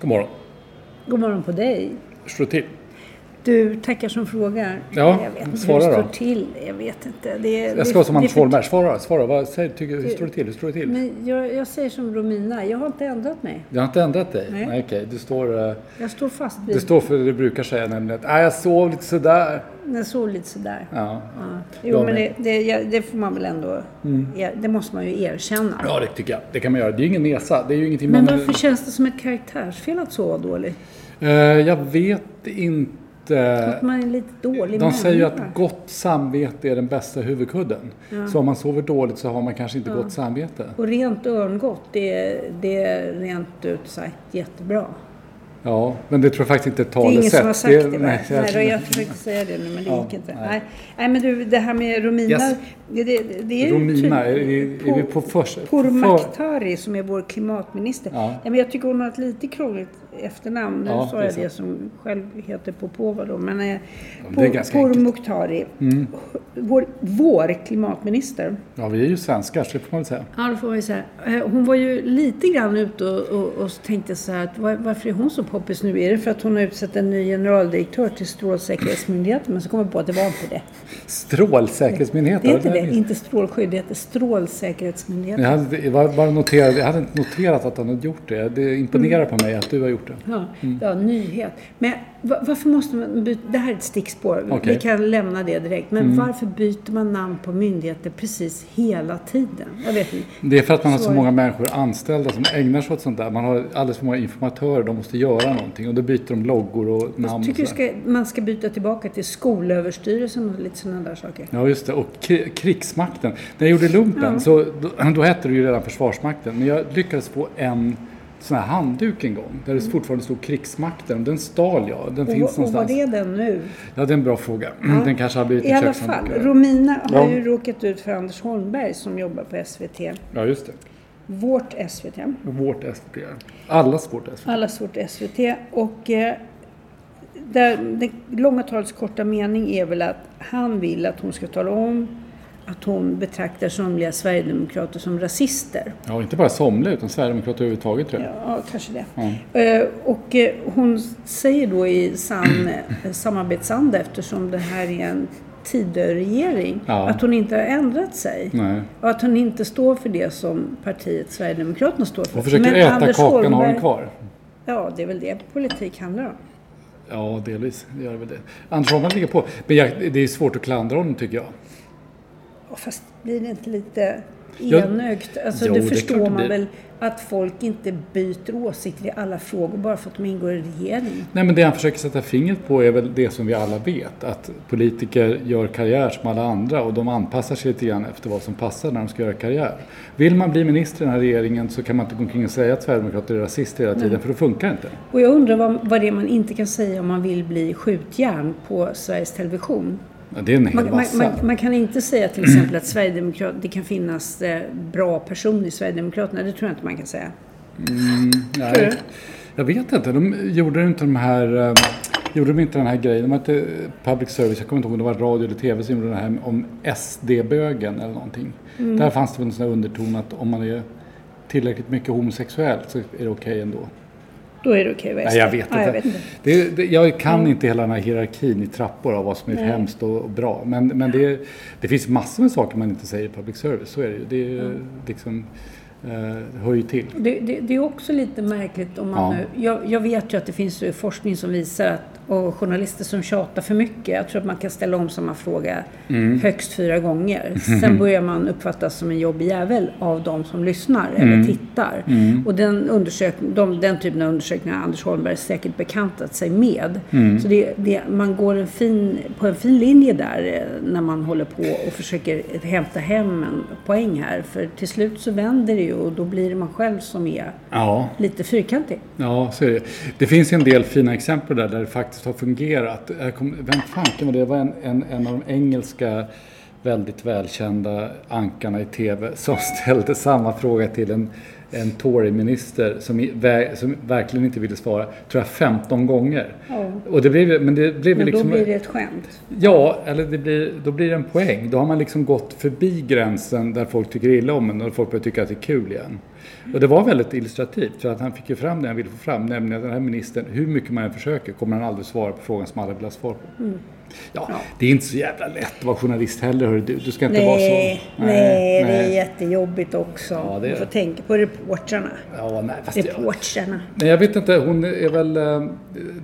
God morgon. God morgon på dig. Slå till. Du tackar som frågar. Ja, jag vet inte svara hur det då. står till. Jag vet inte. Det, är- Jag ska vara som Anders Fohlberg. Svara, svara. Vad säger, tycker, hur står det till? Hur står det till? Men jag, jag säger som Romina, jag har inte ändrat mig. Jag har inte ändrat dig? Nej. okej. Du står, eh, Jag står fast vid det står för det du brukar säga nämligen att ah, jag sov lite sådär. den såg lite sådär. Ja. Ja. Jo, Jag men det, det, jag- det får man väl ändå... ja, Det måste man ju erkänna. ja, det tycker jag. Det kan man göra. Det är ju ingen nesa. Det är ju ingenting Men man... varför känns det som ett karaktärsfel att sova dåligt? Eh, jag vet inte. Att man är lite dålig De säger ju att gott samvete är den bästa huvudkudden. Så om man sover dåligt så har man kanske inte gott samvete. Och rent örngott, det, är- det är rent ut sagt jättebra. Ja, men det tror jag faktiskt inte är ett Det är ingen som har talesätt. sagt det, va? nej, jag- försökte säga det nu men det Ja, gick inte. nej. Nej. Men du, det här med Romina. Yes. Det, det, det är Romina, typ- är är vi på först- Pourmokhtari som är vår klimatminister. Ja. Ja. men jag tycker hon har ett lite krångligt efternamn. Nu Ja, sa det jag det som själv heter Popova då. Men eh, det ganska enkelt. Mm. Pourmokhtari, vår, vår klimatminister. Ja, vi är ju svenskar så det får man väl säga. Ja, det får man ju säga. Eh, Hon var ju lite grann ute och, och, och tänkte så här att var, varför är hon så poppis nu? Är det för att hon har utsett en ny generaldirektör till Strålsäkerhetsmyndigheten? Men så kom jag på att det var inte det. Strålsäkerhetsmyndigheten. Det inte ja, det, inte strålskydd, det heter Strålsäkerhetsmyndigheten. Jag, hade, bara noterade, jag hade inte noterat att han hade gjort det. Det imponerar på mig att du har gjort det. Ja, Mm. ja, nyhet. Men va- varför måste man byta? Det här är ett stickspår. Mm. Vi kan lämna det direkt. Men varför byter man namn på myndigheter precis hela tiden? Jag vet inte. Det är för att man har så många människor anställda som ägnar sig åt sånt där. Man har alldeles för många informatörer, de måste göra någonting och då byter de loggor och namn. Jag och tycker sådär. ska, man ska byta tillbaka till Skolöverstyrelsen och lite sådana där saker. Ja, just det. Och kri- krigsmakten. När jag gjorde lumpen, så, då, då hette det ju redan Försvarsmakten. Men jag lyckades få en sån här handduk en gång, där det fortfarande stod krigsmakten. Den stal jag. Den finns Och, och var någonstans. det den nu? Ja, det är en bra fråga. Den kanske har blivit I en alla fall, Romina har Ja. ju råkat ut för Anders Holmberg som jobbar på SVT. Ja, just det. Vårt SVT. Vårt SVT. Allas vårt SVT. Allas vårt SVT. Och eh, där, det långa talets korta mening är väl att han vill att hon ska tala om att hon betraktar somliga sverigedemokrater som rasister. Ja, inte bara somliga utan Sverigedemokrater överhuvudtaget tror jag. Ja, kanske det. Eh, Och eh, hon säger då i sann eh, samarbetsanda eftersom det här är en Tidöregering Ja. att hon inte har ändrat sig. Nej. Och att hon inte står för det som partiet Sverigedemokraterna står för. Hon försöker Men äta Anders kakan och ha den kvar. Ja, det är väl det politik handlar om. Ja, delvis. Det gör det väl det. Anders Holmberg ligger på. Men jag, det är svårt att klandra honom tycker jag. Fast blir det inte lite enögt. Alltså, Jo, det det förstår det man blir. väl att folk inte byter åsikter i alla frågor bara för att de ingår i regering. Nej, men det han försöker sätta fingret på är väl det som vi alla vet. Att politiker gör karriär som alla andra och de anpassar sig lite grann efter vad som passar när de ska göra karriär. Vill man bli minister i den här regeringen så kan man inte gå omkring och säga att Sverigedemokrater är rasister hela tiden, för det funkar inte. Och jag undrar vad, vad det är man inte kan säga om man vill bli skjutjärn på Sveriges Television. Ja, det är en hel Man, massa. man, man kan inte säga till exempel att Sverigedemokrat, det kan finnas eh, bra personer i Sverigedemokraterna. Det tror jag inte man kan säga. Nej, jag vet inte. De gjorde inte de här... eh, Gjorde de inte den här grejen? De var inte public service, jag kommer inte ihåg om det var radio eller tv som gjorde det här om SD-bögen eller någonting. Mm. Där fanns det väl en sån här underton att om man är tillräckligt mycket homosexuell så är det okej ändå. Då är det okej okay, Nej, jag vet Ja, inte. jag vet inte. Det, det, jag kan inte hela den här hierarkin i trappor av vad som är Nej. hemskt och, och bra. Men, men det, det finns massor med saker man inte säger i public service, så är det ju. Det är, liksom, eh, hör ju till. Det, är också lite märkligt om man Ja. nu... Jag, jag vet ju att det finns forskning som visar att och journalister som tjatar för mycket, jag tror att man kan ställa om samma fråga Mm. högst fyra gånger. Sen börjar man uppfattas som en jobbig jävel av de som lyssnar Mm. eller tittar. Och den, undersökning, de, den typen av undersökningar har Anders Holmberg säkert bekantat sig med. Mm. Så det, det, man går en fin, på en fin linje där eh, när man håller på och försöker hämta hem en poäng här. För till slut så vänder det ju och då blir det man själv som är Ja, lite fyrkantig. Ja, så är det. Det finns en del fina exempel där, där det faktiskt har fungerat. Jag kom, vem fanken var det? Det var en, en, en av de engelska väldigt välkända ankarna i TV som ställde samma fråga till en, en Tory-minister som, som verkligen inte ville svara, tror jag, 15 gånger. Ja. Och det blev, men det blev Men liksom... då blir det ett skämt. Ja, eller det blir, då blir det en poäng. Då har man liksom gått förbi gränsen där folk tycker illa om en och folk börjar tycka att det är kul igen. Och det var väldigt illustrativt för att han fick ju fram det han ville få fram, nämligen att den här ministern, hur mycket man än försöker, kommer han aldrig svara på frågan som alla vill ha svar på. Mm. Ja, det är inte så jävla lätt att vara journalist heller, hör du. Du ska inte vara så... Nej, nej, det är jättejobbigt också. Ja, det är Man får tänka på reportrarna. Ja, nej, fast jag, Reportrarna. Nej, jag vet inte, hon är väl... eh,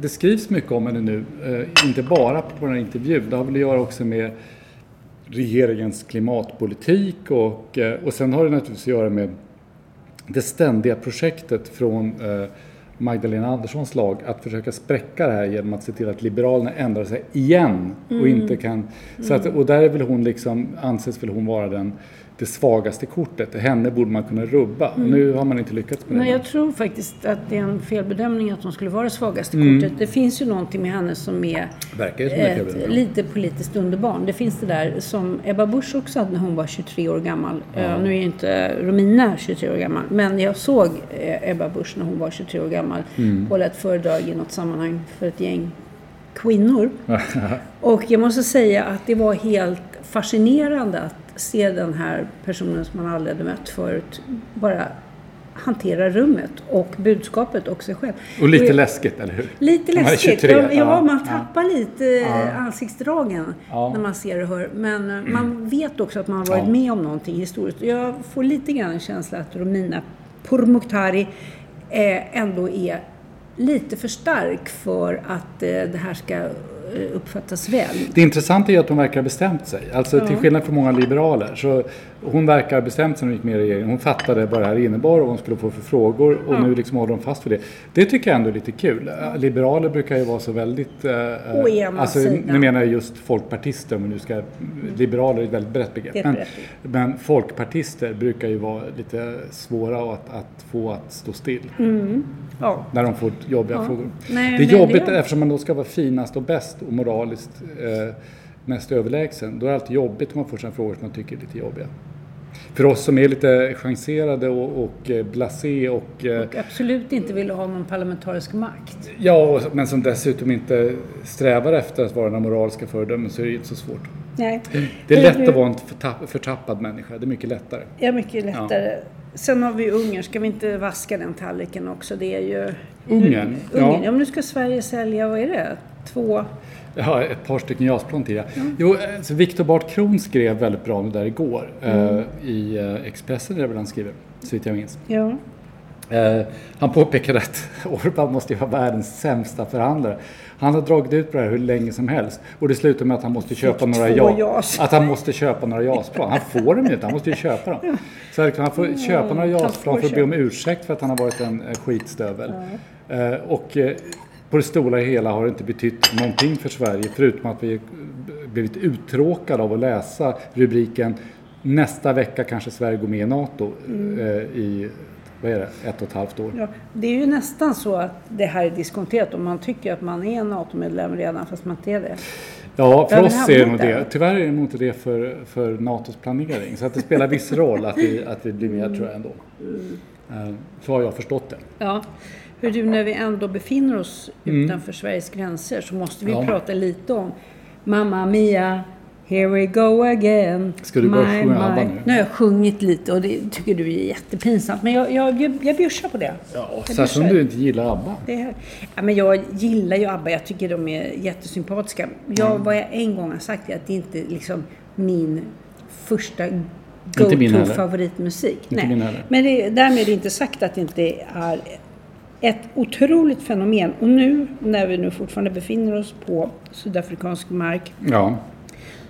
Det skrivs mycket om henne nu, eh, inte bara på den här intervjun. Det har väl att göra också med regeringens klimatpolitik och, eh, och sen har det naturligtvis att göra med det ständiga projektet från Magdalena Anderssons lag att försöka spräcka det här genom att se till att Liberalerna ändrar sig igen och inte kan... Så att, och där är väl hon liksom, anses väl hon vara den, det svagaste kortet. Henne borde man kunna rubba. Och nu har man inte lyckats med Nej, det. jag tror faktiskt att det är en felbedömning att hon skulle vara det svagaste Mm. kortet. Det finns ju någonting med henne som är Verkar som ett felbedömning. lite politiskt underbarn. Det finns det där som Ebba Busch också hade när hon var 23 år gammal. Eh, nu är ju inte Romina 23 år gammal, men jag såg eh, Ebba Busch när hon var 23 år gammal Mm. hålla ett föredrag i något sammanhang för ett gäng kvinnor. Och jag måste säga att det var helt fascinerande att se den här personen som man aldrig hade mött förut bara hantera rummet och budskapet och sig själv. Och lite jag- läskigt, eller hur? Lite läskigt. 23, ja, ja, man ja. tappar lite eh, ansiktsdragen Ja. när man ser och hör. Men eh, man vet också att man har varit Ja. med om någonting historiskt. Och Jag får lite grann en känsla att Romina Pourmokhtari eh, ändå är lite för stark för att eh, det här ska uppfattas väl. Det intressanta är att hon verkar ha bestämt sig. Alltså till skillnad från många liberaler. Så hon verkar bestämt när hon gick med i regeringen. Hon fattade vad det här innebar och vad hon skulle få för frågor. Och nu liksom håller hon fast vid det. Det tycker jag ändå är lite kul. Eh, Liberaler brukar ju vara så väldigt... eh, Å ena alltså, sidan. Nu menar jag just folkpartister. Men nu ska, liberaler är ett väldigt brett begrepp. Men, men folkpartister brukar ju vara lite svåra att, att få att stå still. Ja. När de får jobbiga frågor. Nej, det är jobbigt det- eftersom man då ska vara finast och bäst och moraliskt eh, mest överlägsen. Då är det alltid jobbigt om man får sådana frågor som man tycker är lite jobbiga. För oss som är lite chanserade och, och eh, blasé och, eh, Och absolut inte vill ha någon parlamentarisk makt. ja, men som dessutom inte strävar efter att vara den moraliska föredömen så är det ju inte så svårt. Nej. Det är lätt att vara en förtapp, förtappad människa, det är mycket lättare. Ja, mycket lättare. Sen har vi Ungern. Ska vi inte vaska den tallriken också? Det är ju... Ungern? Ja. Ungern. Ja. men nu ska Sverige sälja, vad är det? Två... Ja, ett par stycken JAS-plan till. Ja. Jo, alltså Viktor Bart Kron skrev väldigt bra om det där igår. Eh, I eh, Expressen är det väl han skriver, så vitt jag minns. Ja. Eh, han påpekade att Orban måste ju vara världens sämsta förhandlare. Han har dragit ut på det här hur länge som helst och det slutar med att han måste köpa några ja, JAS. att han måste köpa några JAS-plan. Han får dem ju inte, han måste ju köpa dem. Så han får köpa några JAS-plan för att be om ursäkt för att han har varit en skitstövel. Eh, och eh, på det stora hela har det inte betytt någonting för Sverige förutom att vi blivit uttråkade av att läsa rubriken Nästa vecka kanske Sverige går med i NATO eh, i, vad är det, ett och ett halvt år. Ja, det är ju nästan så att det här är diskonterat om man tycker att man är en NATO-medlem redan fast man inte är det. Ja, för Ja, oss är det nog det. Tyvärr är det nog inte det för, för NATOs planering. Så att det spelar viss roll att vi, att vi blir med tror jag ändå. Eh, Så har jag förstått det. Ja. Hör du, när vi ändå befinner oss utanför Sveriges gränser så måste vi Ja. prata lite om Mamma Mia, here we go again. Ska du börja sjunga ABBA nu? Nu har jag sjungit lite och det tycker du är jättepinsamt. Men jag, jag, jag, jag bjussar på det. Ja, särskilt om du inte gillar ABBA. Det är, ja, men jag gillar ju ABBA, jag tycker de är jättesympatiska. Jag, Mm. Vad jag en gång har sagt är att det inte är liksom min första min go-to heller. favoritmusik. Inte min heller. Men det, därmed är det inte sagt att det inte är ett otroligt fenomen. Och nu när vi nu fortfarande befinner oss på sydafrikansk mark Ja,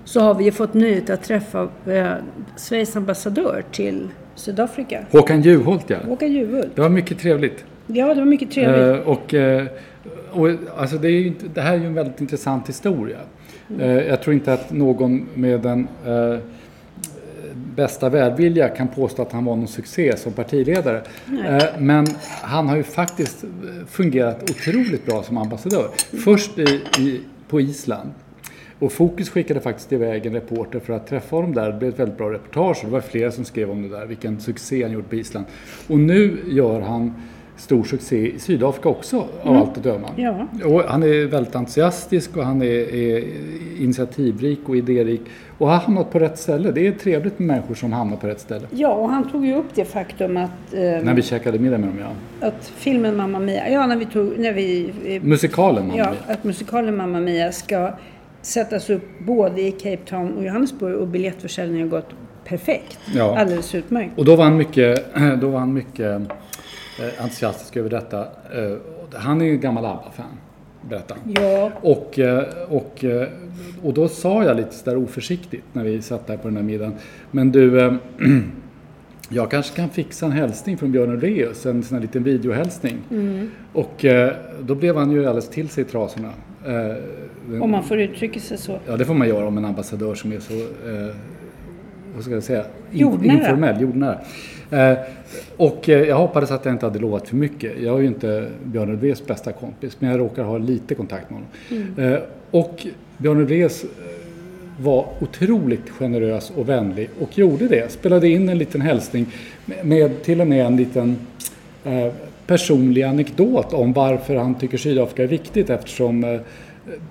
så har vi ju fått nöjet att träffa eh, Sveriges ambassadör till Sydafrika. Håkan Juholt ja. Håkan Juholt. Det var mycket trevligt. Ja, det var mycket trevligt. Eh, och, eh, och, alltså det, är ju det här är ju en väldigt intressant historia. Mm. Eh, jag tror inte att någon med den eh, bästa välvilja kan påstå att han var någon succé som partiledare. Eh, men han har ju faktiskt eh, fungerat otroligt bra som ambassadör. Först i, i, på Island. Och Fokus skickade faktiskt iväg en reporter för att träffa honom där. Det blev ett väldigt bra reportage. Det var flera som skrev om det där, vilken succé han gjort på Island. Och nu gör han stor succé i Sydafrika också, av allt att döma. Ja. Och han är väldigt entusiastisk och han är, är initiativrik och idérik. Och har hamnat på rätt ställe. Det är trevligt med människor som hamnar på rätt ställe. Ja, och han tog ju upp det faktum att, eh, När vi käkade middag med dem, ja. att filmen Mamma Mia, ja när vi tog, när vi, eh, Musikalen, Mamma ja, Mia. att musikalen Mamma Mia ska sättas upp både i Cape Town och Johannesburg och biljettförsäljningen har gått perfekt. Ja. Alldeles utmärkt. Och då var han mycket, då var han mycket eh, entusiastisk över detta. Eh, Han är ju gammal ABBA-fan, berättade han. Ja, Och, eh, och, eh, och då sa jag lite sådär oförsiktigt när vi satt där på den här middagen. Men du, eh, jag kanske kan fixa en hälsning från Björn Ulvaeus, en sån här liten videohälsning. Mm. Och då blev han ju alldeles till sig i trasorna. Om man får uttrycka sig så. Ja, det får man göra om en ambassadör som är så, vad ska jag säga, Jordnära. informell, jordnära. Eh, och eh, jag hoppades att jag inte hade lovat för mycket. Jag är ju inte Björn Ulvaeus bästa kompis, men jag råkar ha lite kontakt med honom. Mm. Eh, och Björn Ulvaeus var otroligt generös och vänlig och gjorde det. Spelade in en liten hälsning med, till och med en liten eh, personlig anekdot om varför han tycker Sydafrika är viktigt eftersom eh,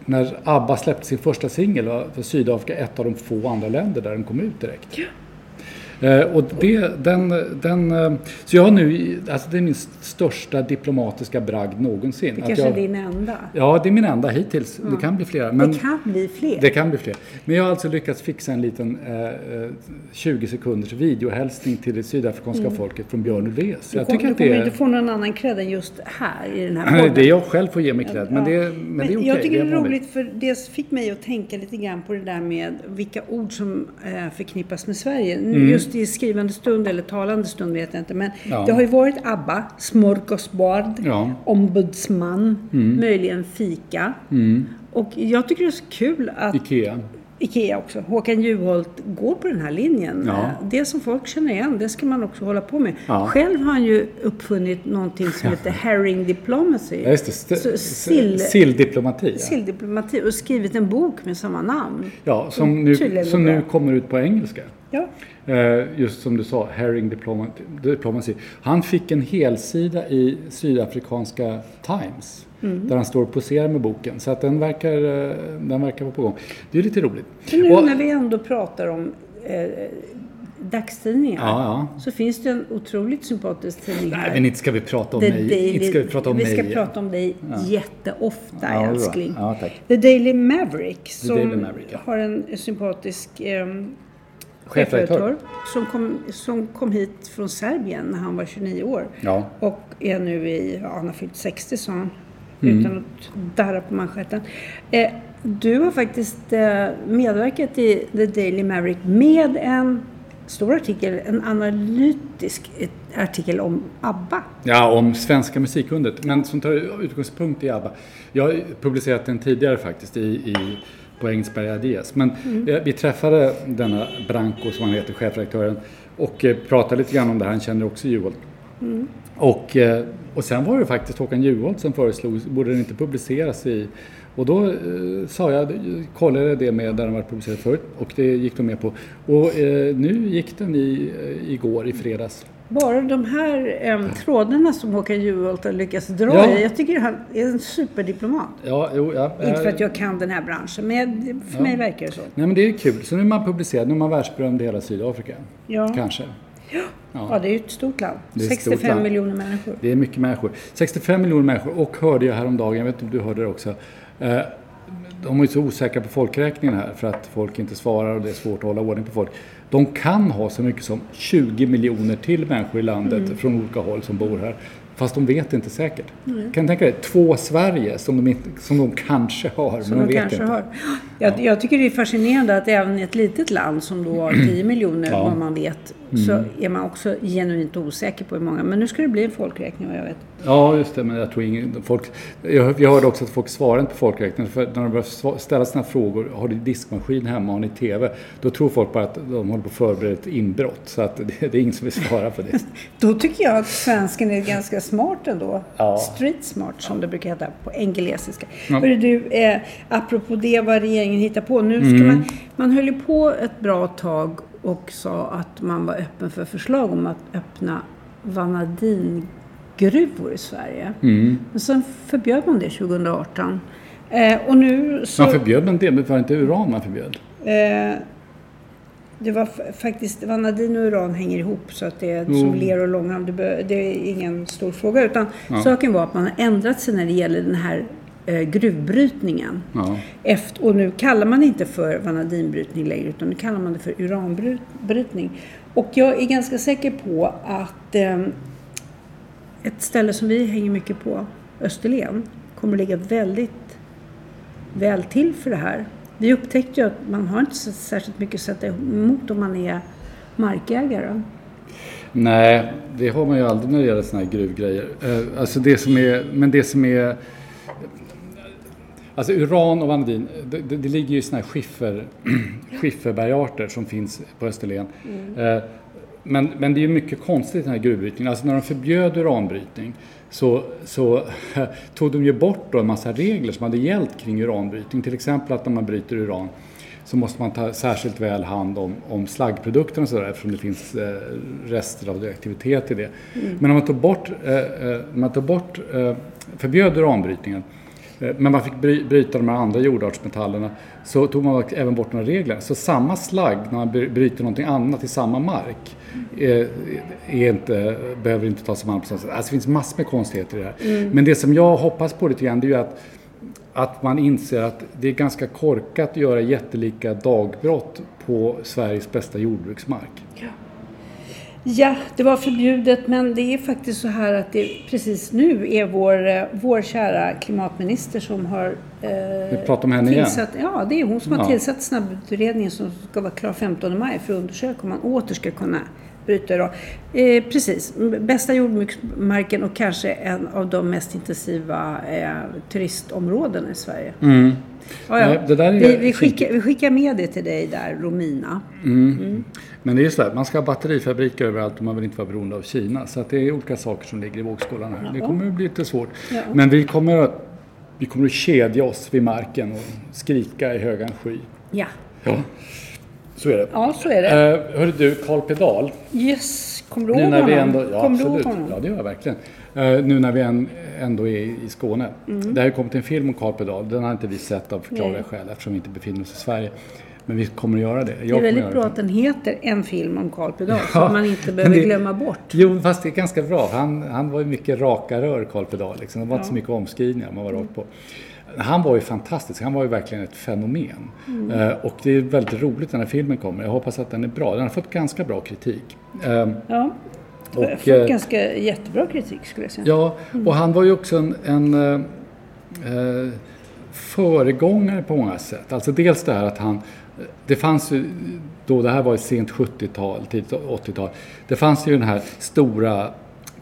när ABBA släppte sin första singel var Sydafrika ett av de få andra länder där den kom ut direkt. Eh, och det, den, den, eh, så jag har nu, alltså det är min största diplomatiska bragd någonsin. Det kanske jag, är din enda. Ja, det är min enda hittills. Det kan bli flera. Men det kan bli fler. det kan bli fler. Men jag har alltså lyckats fixa en liten eh, eh, 20 sekunders videohälsning till det sydafrikanska folket från Björn Ulvaeus. du tycker du kommer det inte är... få någon annan cred än just här i den här podden. Det är jag själv får ge mig cred, men, Ja. det, men det är okej. Jag tycker det är vanligt. roligt för det fick mig att tänka lite grann på det där med vilka ord som eh, förknippas med Sverige. Just i skrivande stund eller talande stund vet jag inte. Men Ja. det har ju varit ABBA, smörgåsbord, Ja. ombudsman, möjligen fika. Och jag tycker det är så kul att Ikea. IKEA också, Håkan Juholt, går på den här linjen. Ja. Det som folk känner igen, det ska man också hålla på med. Ja. Själv har han ju uppfunnit någonting som heter herring diplomacy. Ja, just det. Så sill- Silldiplomati. Ja. Silldiplomati och skrivit en bok med samma namn. Ja, som, nu, som nu kommer ut på engelska. Ja. Eh, just som du sa, Herring Diplomacy. Han fick en helsida i sydafrikanska Times. Mm. Där han står och poserar med boken. Så att den verkar, eh, den verkar vara på gång. Det är lite roligt. Så nu Och- när vi ändå pratar om eh, dagstidningar Ja, ja. så finns det en otroligt sympatisk tidning Nej, här. men inte ska vi prata om The mig. Daily- Inte ska vi prata om vi mig. ska prata om dig jätteofta Ja, älskling. Ja, tack. The Daily Maverick som Daily Maverick, har en sympatisk eh, chefredaktör som kom, som kom hit från Serbien när han var 29 år. Ja. Och är nu i, ja, han har fyllt 60 sa han. Mm. Utan att darra på manschetten. Eh, du har faktiskt eh, medverkat i The Daily Maverick med en stor artikel, en analytisk artikel om ABBA. Ja, om svenska musikundret, men som tar utgångspunkt i ABBA. Jag har publicerat den tidigare faktiskt i, i på Engelsberg Ideas. Men eh, vi träffade denna Branko, som han heter, chefredaktören, och eh, pratade lite grann om det här. Han känner också Juholt. Och, eh, och sen var det faktiskt Håkan Juholt som föreslog, borde den inte publiceras i... Och då eh, sa jag, kollade det med där den var publicerad förut och det gick de med på. Och eh, nu gick den i, igår, i fredags. Bara de här eh, trådarna som Håkan Juholt har lyckats dra Ja. i. Jag tycker han är en superdiplomat. Ja, jo, ja. Inte för eh, att jag kan den här branschen, men för mig verkar det så. Nej men det är kul. Så nu är man publicerad, nu är man världsberömd i hela Sydafrika. Ja. Kanske. Ja, det är ju ett stort land. Ett stort 65 land. miljoner människor. Det är mycket människor. 65 miljoner människor och hörde jag häromdagen, jag vet inte om du hörde det också. Eh, de är så osäkra på folkräkningen här för att folk inte svarar och det är svårt att hålla ordning på folk. De kan ha så mycket som 20 miljoner till människor i landet Mm. från olika håll som bor här. Fast de vet inte säkert. Kan du tänka dig, två Sverige som de, inte, som de kanske har, Som men de de vet kanske inte. har. Jag, jag tycker det är fascinerande att även i ett litet land som då har 10 miljoner, Ja. Mm. vad man vet, så är man också genuint osäker på hur många. Men nu ska det bli en folkräkning vad jag vet. Ja, just det. Men jag tror ingen, folk, jag, jag hörde också att folk svarar inte på folkräkningen. För när de börjar ställa sina frågor, har du diskmaskin hemma, har ni TV? Då tror folk bara att de håller på att förbereda ett inbrott. Så att det, det är ingen som vill svara på det. Då tycker jag att svensken är ganska smart ändå. Ja. Street smart som det brukar heta på engelesiska. Ja. Hörru du, eh, apropå det vad regeringen hittar på. Nu ska Mm. man, man höll ju på ett bra tag och sa att man var öppen för förslag om att öppna vanadingruvor i Sverige. Mm. Men sen förbjöd man det 2018. Eh, och nu så... Man förbjöd en del, men var det inte uran man förbjöd? Eh, det var faktiskt, vanadin och uran hänger ihop så att det är Jo. som ler och långhalm. Det, det är ingen stor fråga. Utan Ja. saken var att man har ändrat sig när det gäller den här eh, gruvbrytningen. Ja. Efter, och nu kallar man det inte för vanadinbrytning längre utan nu kallar man det för uranbrytning. Och jag är ganska säker på att eh, ett ställe som vi hänger mycket på, Österlen, kommer att ligga väldigt väl till för det här. Vi upptäckte ju att man har inte särskilt mycket att sätta emot om man är markägare. Nej, det har man ju aldrig när det gäller sådana här gruvgrejer. Eh, Alltså det som är, men det som är... Alltså uran och vanadin, det, det, det ligger ju i sådana här skiffer, skifferbergarter som finns på Österlen. Eh, Men, men det är ju mycket konstigt den här gruvbrytningen. Alltså när de förbjöd uranbrytning så, så tog de ju bort då en massa regler som hade gällt kring uranbrytning. Till exempel att när man bryter uran så måste man ta särskilt väl hand om, om slaggprodukterna och sådär eftersom det finns eh, rester av radioaktivitet i det. Men om man tog bort, eh, eh, man tog bort eh, förbjöd uranbrytningen eh, men man fick bry, bryta de här andra jordartsmetallerna så tog man även bort några regler. Så samma slagg när man bry- bryter någonting annat i samma mark är, är inte, behöver inte tas om hand på samma sätt. Alltså det finns massor med konstigheter i det här. Men det som jag hoppas på lite grann det är ju att att man inser att det är ganska korkat att göra jättelika dagbrott på Sveriges bästa jordbruksmark. Ja, det var förbjudet men det är faktiskt så här att det precis nu är vår, eh, vår kära klimatminister som har eh, Vi pratar om henne igen. tillsatt, Ja, det är hon som har Ja. tillsatt snabbutredningen som ska vara klar 15 maj för att undersöka om man åter ska kunna bryta uran. Eh, precis, bästa jordbruksmarken och kanske en av de mest intensiva eh, turistområdena i Sverige. Ja, ja. Mm. Nej, vi, vi, skickar, vi skickar med det till dig där, Romina. Men det är ju sådär, man ska ha batterifabriker överallt och man vill inte vara beroende av Kina. Så att det är olika saker som ligger i vågskålarna här. Det kommer att bli lite svårt. Ja. Men vi kommer, vi kommer att kedja oss vid marken och skrika i högan sky. Ja. Ja, så är det. ja, så är det. Eh, hörru du, Carl Pedal. Yes, kommer du ihåg vi honom? ändå, ja, ihåg absolut. honom? Ja, det gör jag verkligen. Eh, nu när vi än, ändå är i Skåne. Det har ju kommit en film om Carl Pedal. Den har inte vi sett av förklarliga skäl eftersom vi inte befinner oss i Sverige. Men vi kommer att göra det. Jag Det är väldigt bra göra att den heter En film om Carl Pedal, så Ja, att man inte behöver det- glömma bort. Jo, fast det är ganska bra. Han, han var ju mycket raka rör, Carl Pedal. Liksom. Det var inte så mycket omskrivningar, man var rakt på. Han var ju fantastisk, han var ju verkligen ett fenomen. Eh, och det är väldigt roligt när den här filmen kommer, jag hoppas att den är bra. Den har fått ganska bra kritik. Eh, Ja. Och, fått eh, ganska jättebra kritik skulle jag säga. Ja, och han var ju också en, en eh, eh, föregångare på många sätt. Alltså dels det här att han, det fanns ju då, det här var i sent 70-tal, tidigt 80-tal, det fanns ju den här stora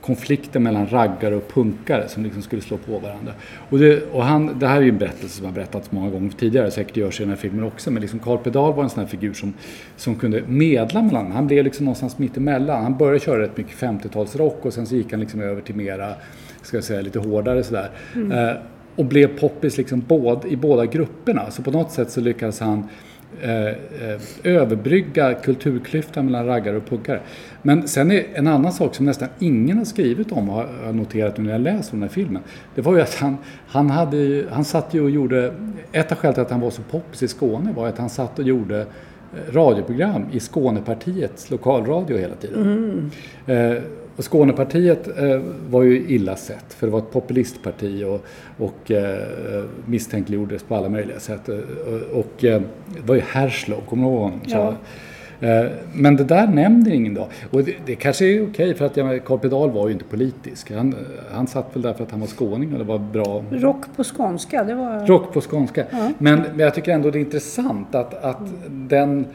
konflikten mellan raggare och punkare som liksom skulle slå på varandra. Och, det, och han, det här är ju en berättelse som har berättats många gånger tidigare, säkert görs i den här filmen också, men liksom Carl Pedal var en sån här figur som, som kunde medla mellan Han blev liksom någonstans mitt emellan. Han började köra rätt mycket 50-talsrock och sen så gick han liksom över till mera, ska jag säga, lite hårdare sådär. Eh, och blev poppis liksom båd, i båda grupperna. Så på något sätt så lyckades han överbrygga kulturklyftan mellan raggare och punkare. Men sen är en annan sak som nästan ingen har skrivit om och har noterat när jag läser om den här filmen. Det var ju att han, han, hade, han satt ju och gjorde, ett av skälen till att han var så poppis i Skåne var att han satt och gjorde eh, radioprogram i Skånepartiets lokalradio hela tiden. Eh, och Skånepartiet eh, var ju illa sett för det var ett populistparti och, och eh, misstänkliggjordes på alla möjliga sätt. Eh, och och eh, det var ju Herslow, kommer du ihåg honom? Så, eh, men det där nämner ingen då. Och det, det kanske är okej för att Carl Pedal var ju inte politisk. Han, han satt väl där för att han var skåning och det var bra Rock på skånska, det var... Rock på skånska. Men, men jag tycker ändå det är intressant att, att den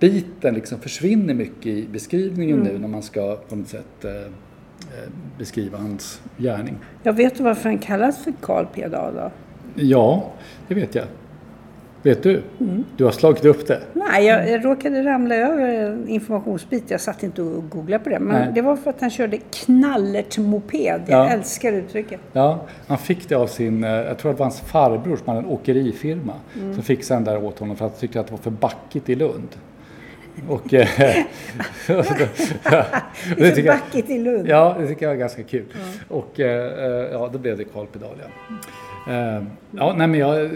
biten liksom försvinner mycket i beskrivningen nu när man ska på något sätt eh, eh, beskriva hans gärning. Jag vet varför han kallas för Carl Pedal då? Ja, det vet jag. Vet du? Du har slagit upp det. Nej, jag, jag råkade ramla över en informationsbit. Jag satt inte och googlade på det. Men Nej. det var för att han körde knallert-moped. Jag Ja. älskar uttrycket. Ja, han fick det av sin, eh, jag tror att det var hans farbror som hade en åkerifirma. Som fixade den där åt honom för att han tyckte att det var för backigt i Lund. Och, eh, Det det tycker jag- i Lund. Ja, det tycker jag är ganska kul. Och eh, eh, ja, då blev det Carl Pedal, ja. Ja, nej men jag,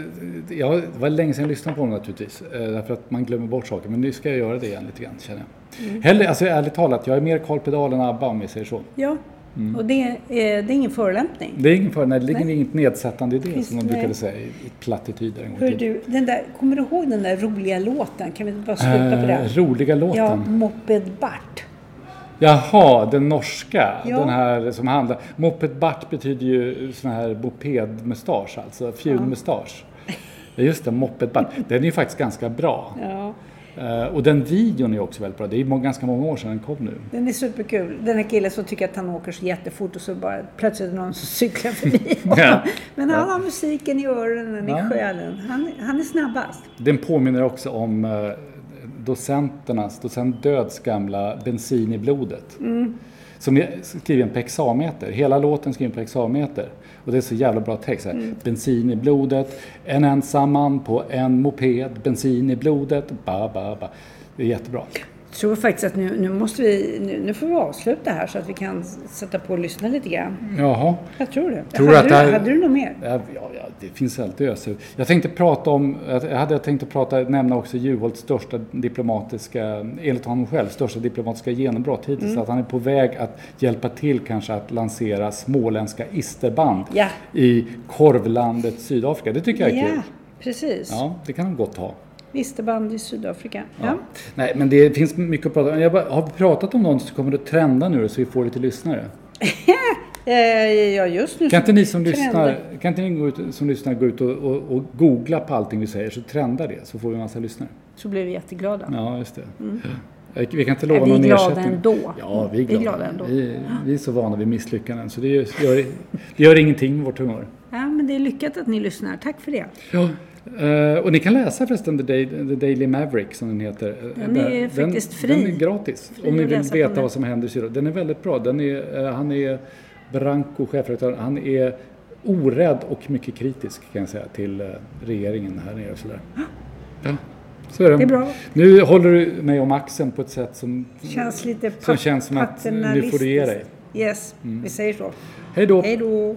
jag, det var länge sedan jag lyssnade på honom naturligtvis. Därför att man glömmer bort saker. Men nu ska jag göra det igen lite grann, känner jag. Hellre, alltså ärligt talat, jag är mer Carl Pedal än ABBA om vi säger så. Ja, Mm. och det, är- det är ingen förolämpning. Det är ingen för, nej, det ligger inget nedsättande i det Visst, som de nej. brukade säga i, plattityder en gång Hör du, den där, kommer du ihåg den där roliga låten? Kan vi bara sluta på Eh, det? roliga låten. Ja, Moped Bart. Jaha, den norska. Ja. Den här som handlar... Moped Bart betyder ju sån här mopedmustasch, alltså fjunmustasch. Ja. Just det, Moped Bart. Den är ju faktiskt ganska bra. Ja, Eh, och den videon är också väldigt bra. Det är må- ganska många år sedan den kom nu. den är superkul. Den här killen som tycker att han åker så jättefort och så bara plötsligt är någon som cyklar förbi. Ja. Men han har musiken i öronen, Ja. i själen. Han, han är snabbast. Den påminner också om eh, docenternas, docent Döds gamla Bensin i blodet. Som är skriven på hexameter. Hela låten är skriven på hexameter. Och det är så jävla bra text. Här. Bensin i blodet, en ensam man på en moped, bensin i blodet, ba, ba, ba. Det är jättebra. Tror faktiskt att nu, nu måste vi, nu, nu får vi avsluta här så att vi kan sätta på och lyssna lite grann. Jaha. Jag tror det. Tror hade, att du, här- hade du något mer? Ja, ja, det finns alltid öser. Jag tänkte prata om, jag hade tänkt att prata, nämna också Juholts största diplomatiska, enligt honom själv, största diplomatiska genombrott hittills. Att han är på väg att hjälpa till kanske att lansera småländska isterband Ja. i korvlandet Sydafrika. Det tycker jag är Ja, kul. precis. Ja, det kan de gott ha. Listerband i Sydafrika. Ja. Ja. Nej, men det finns mycket att prata om. Jag har vi pratat om någon som kommer att trenda nu så vi får lite lyssnare? Eh, ja, just nu Kan inte ni som trendar- lyssnar, kan inte ni gå ut, som lyssnar gå ut och, och, och googla på allting vi säger så trendar det så får vi en massa lyssnare. Så blir vi jätteglada. Ja, just det. Ja. Vi kan inte lova Är vi någon glada ersättning. ändå? Ja, vi är Vi är glada. glada ändå. Vi, vi är så vana vid misslyckanden så det gör, det gör ingenting med vårt humör. Ja, men det är lyckat att ni lyssnar. Tack för det. Ja. Eh, och ni kan läsa förresten The, Day, The Daily Maverick som den heter. Eh, Den är faktiskt fri. Den är gratis Fri om ni vill veta vad som händer i Sydafrika. Den är väldigt bra. Den är, eh, han är Branko, chefredaktör, han är orädd och mycket kritisk kan jag säga till eh, regeringen här nere sådär. Ja, så är det. Det är bra. Nu håller du mig om axeln på ett sätt som, Känns lite som känns som att nu får du ge dig. paternalistiskt. Yes, vi säger så. Hej då! Hej då!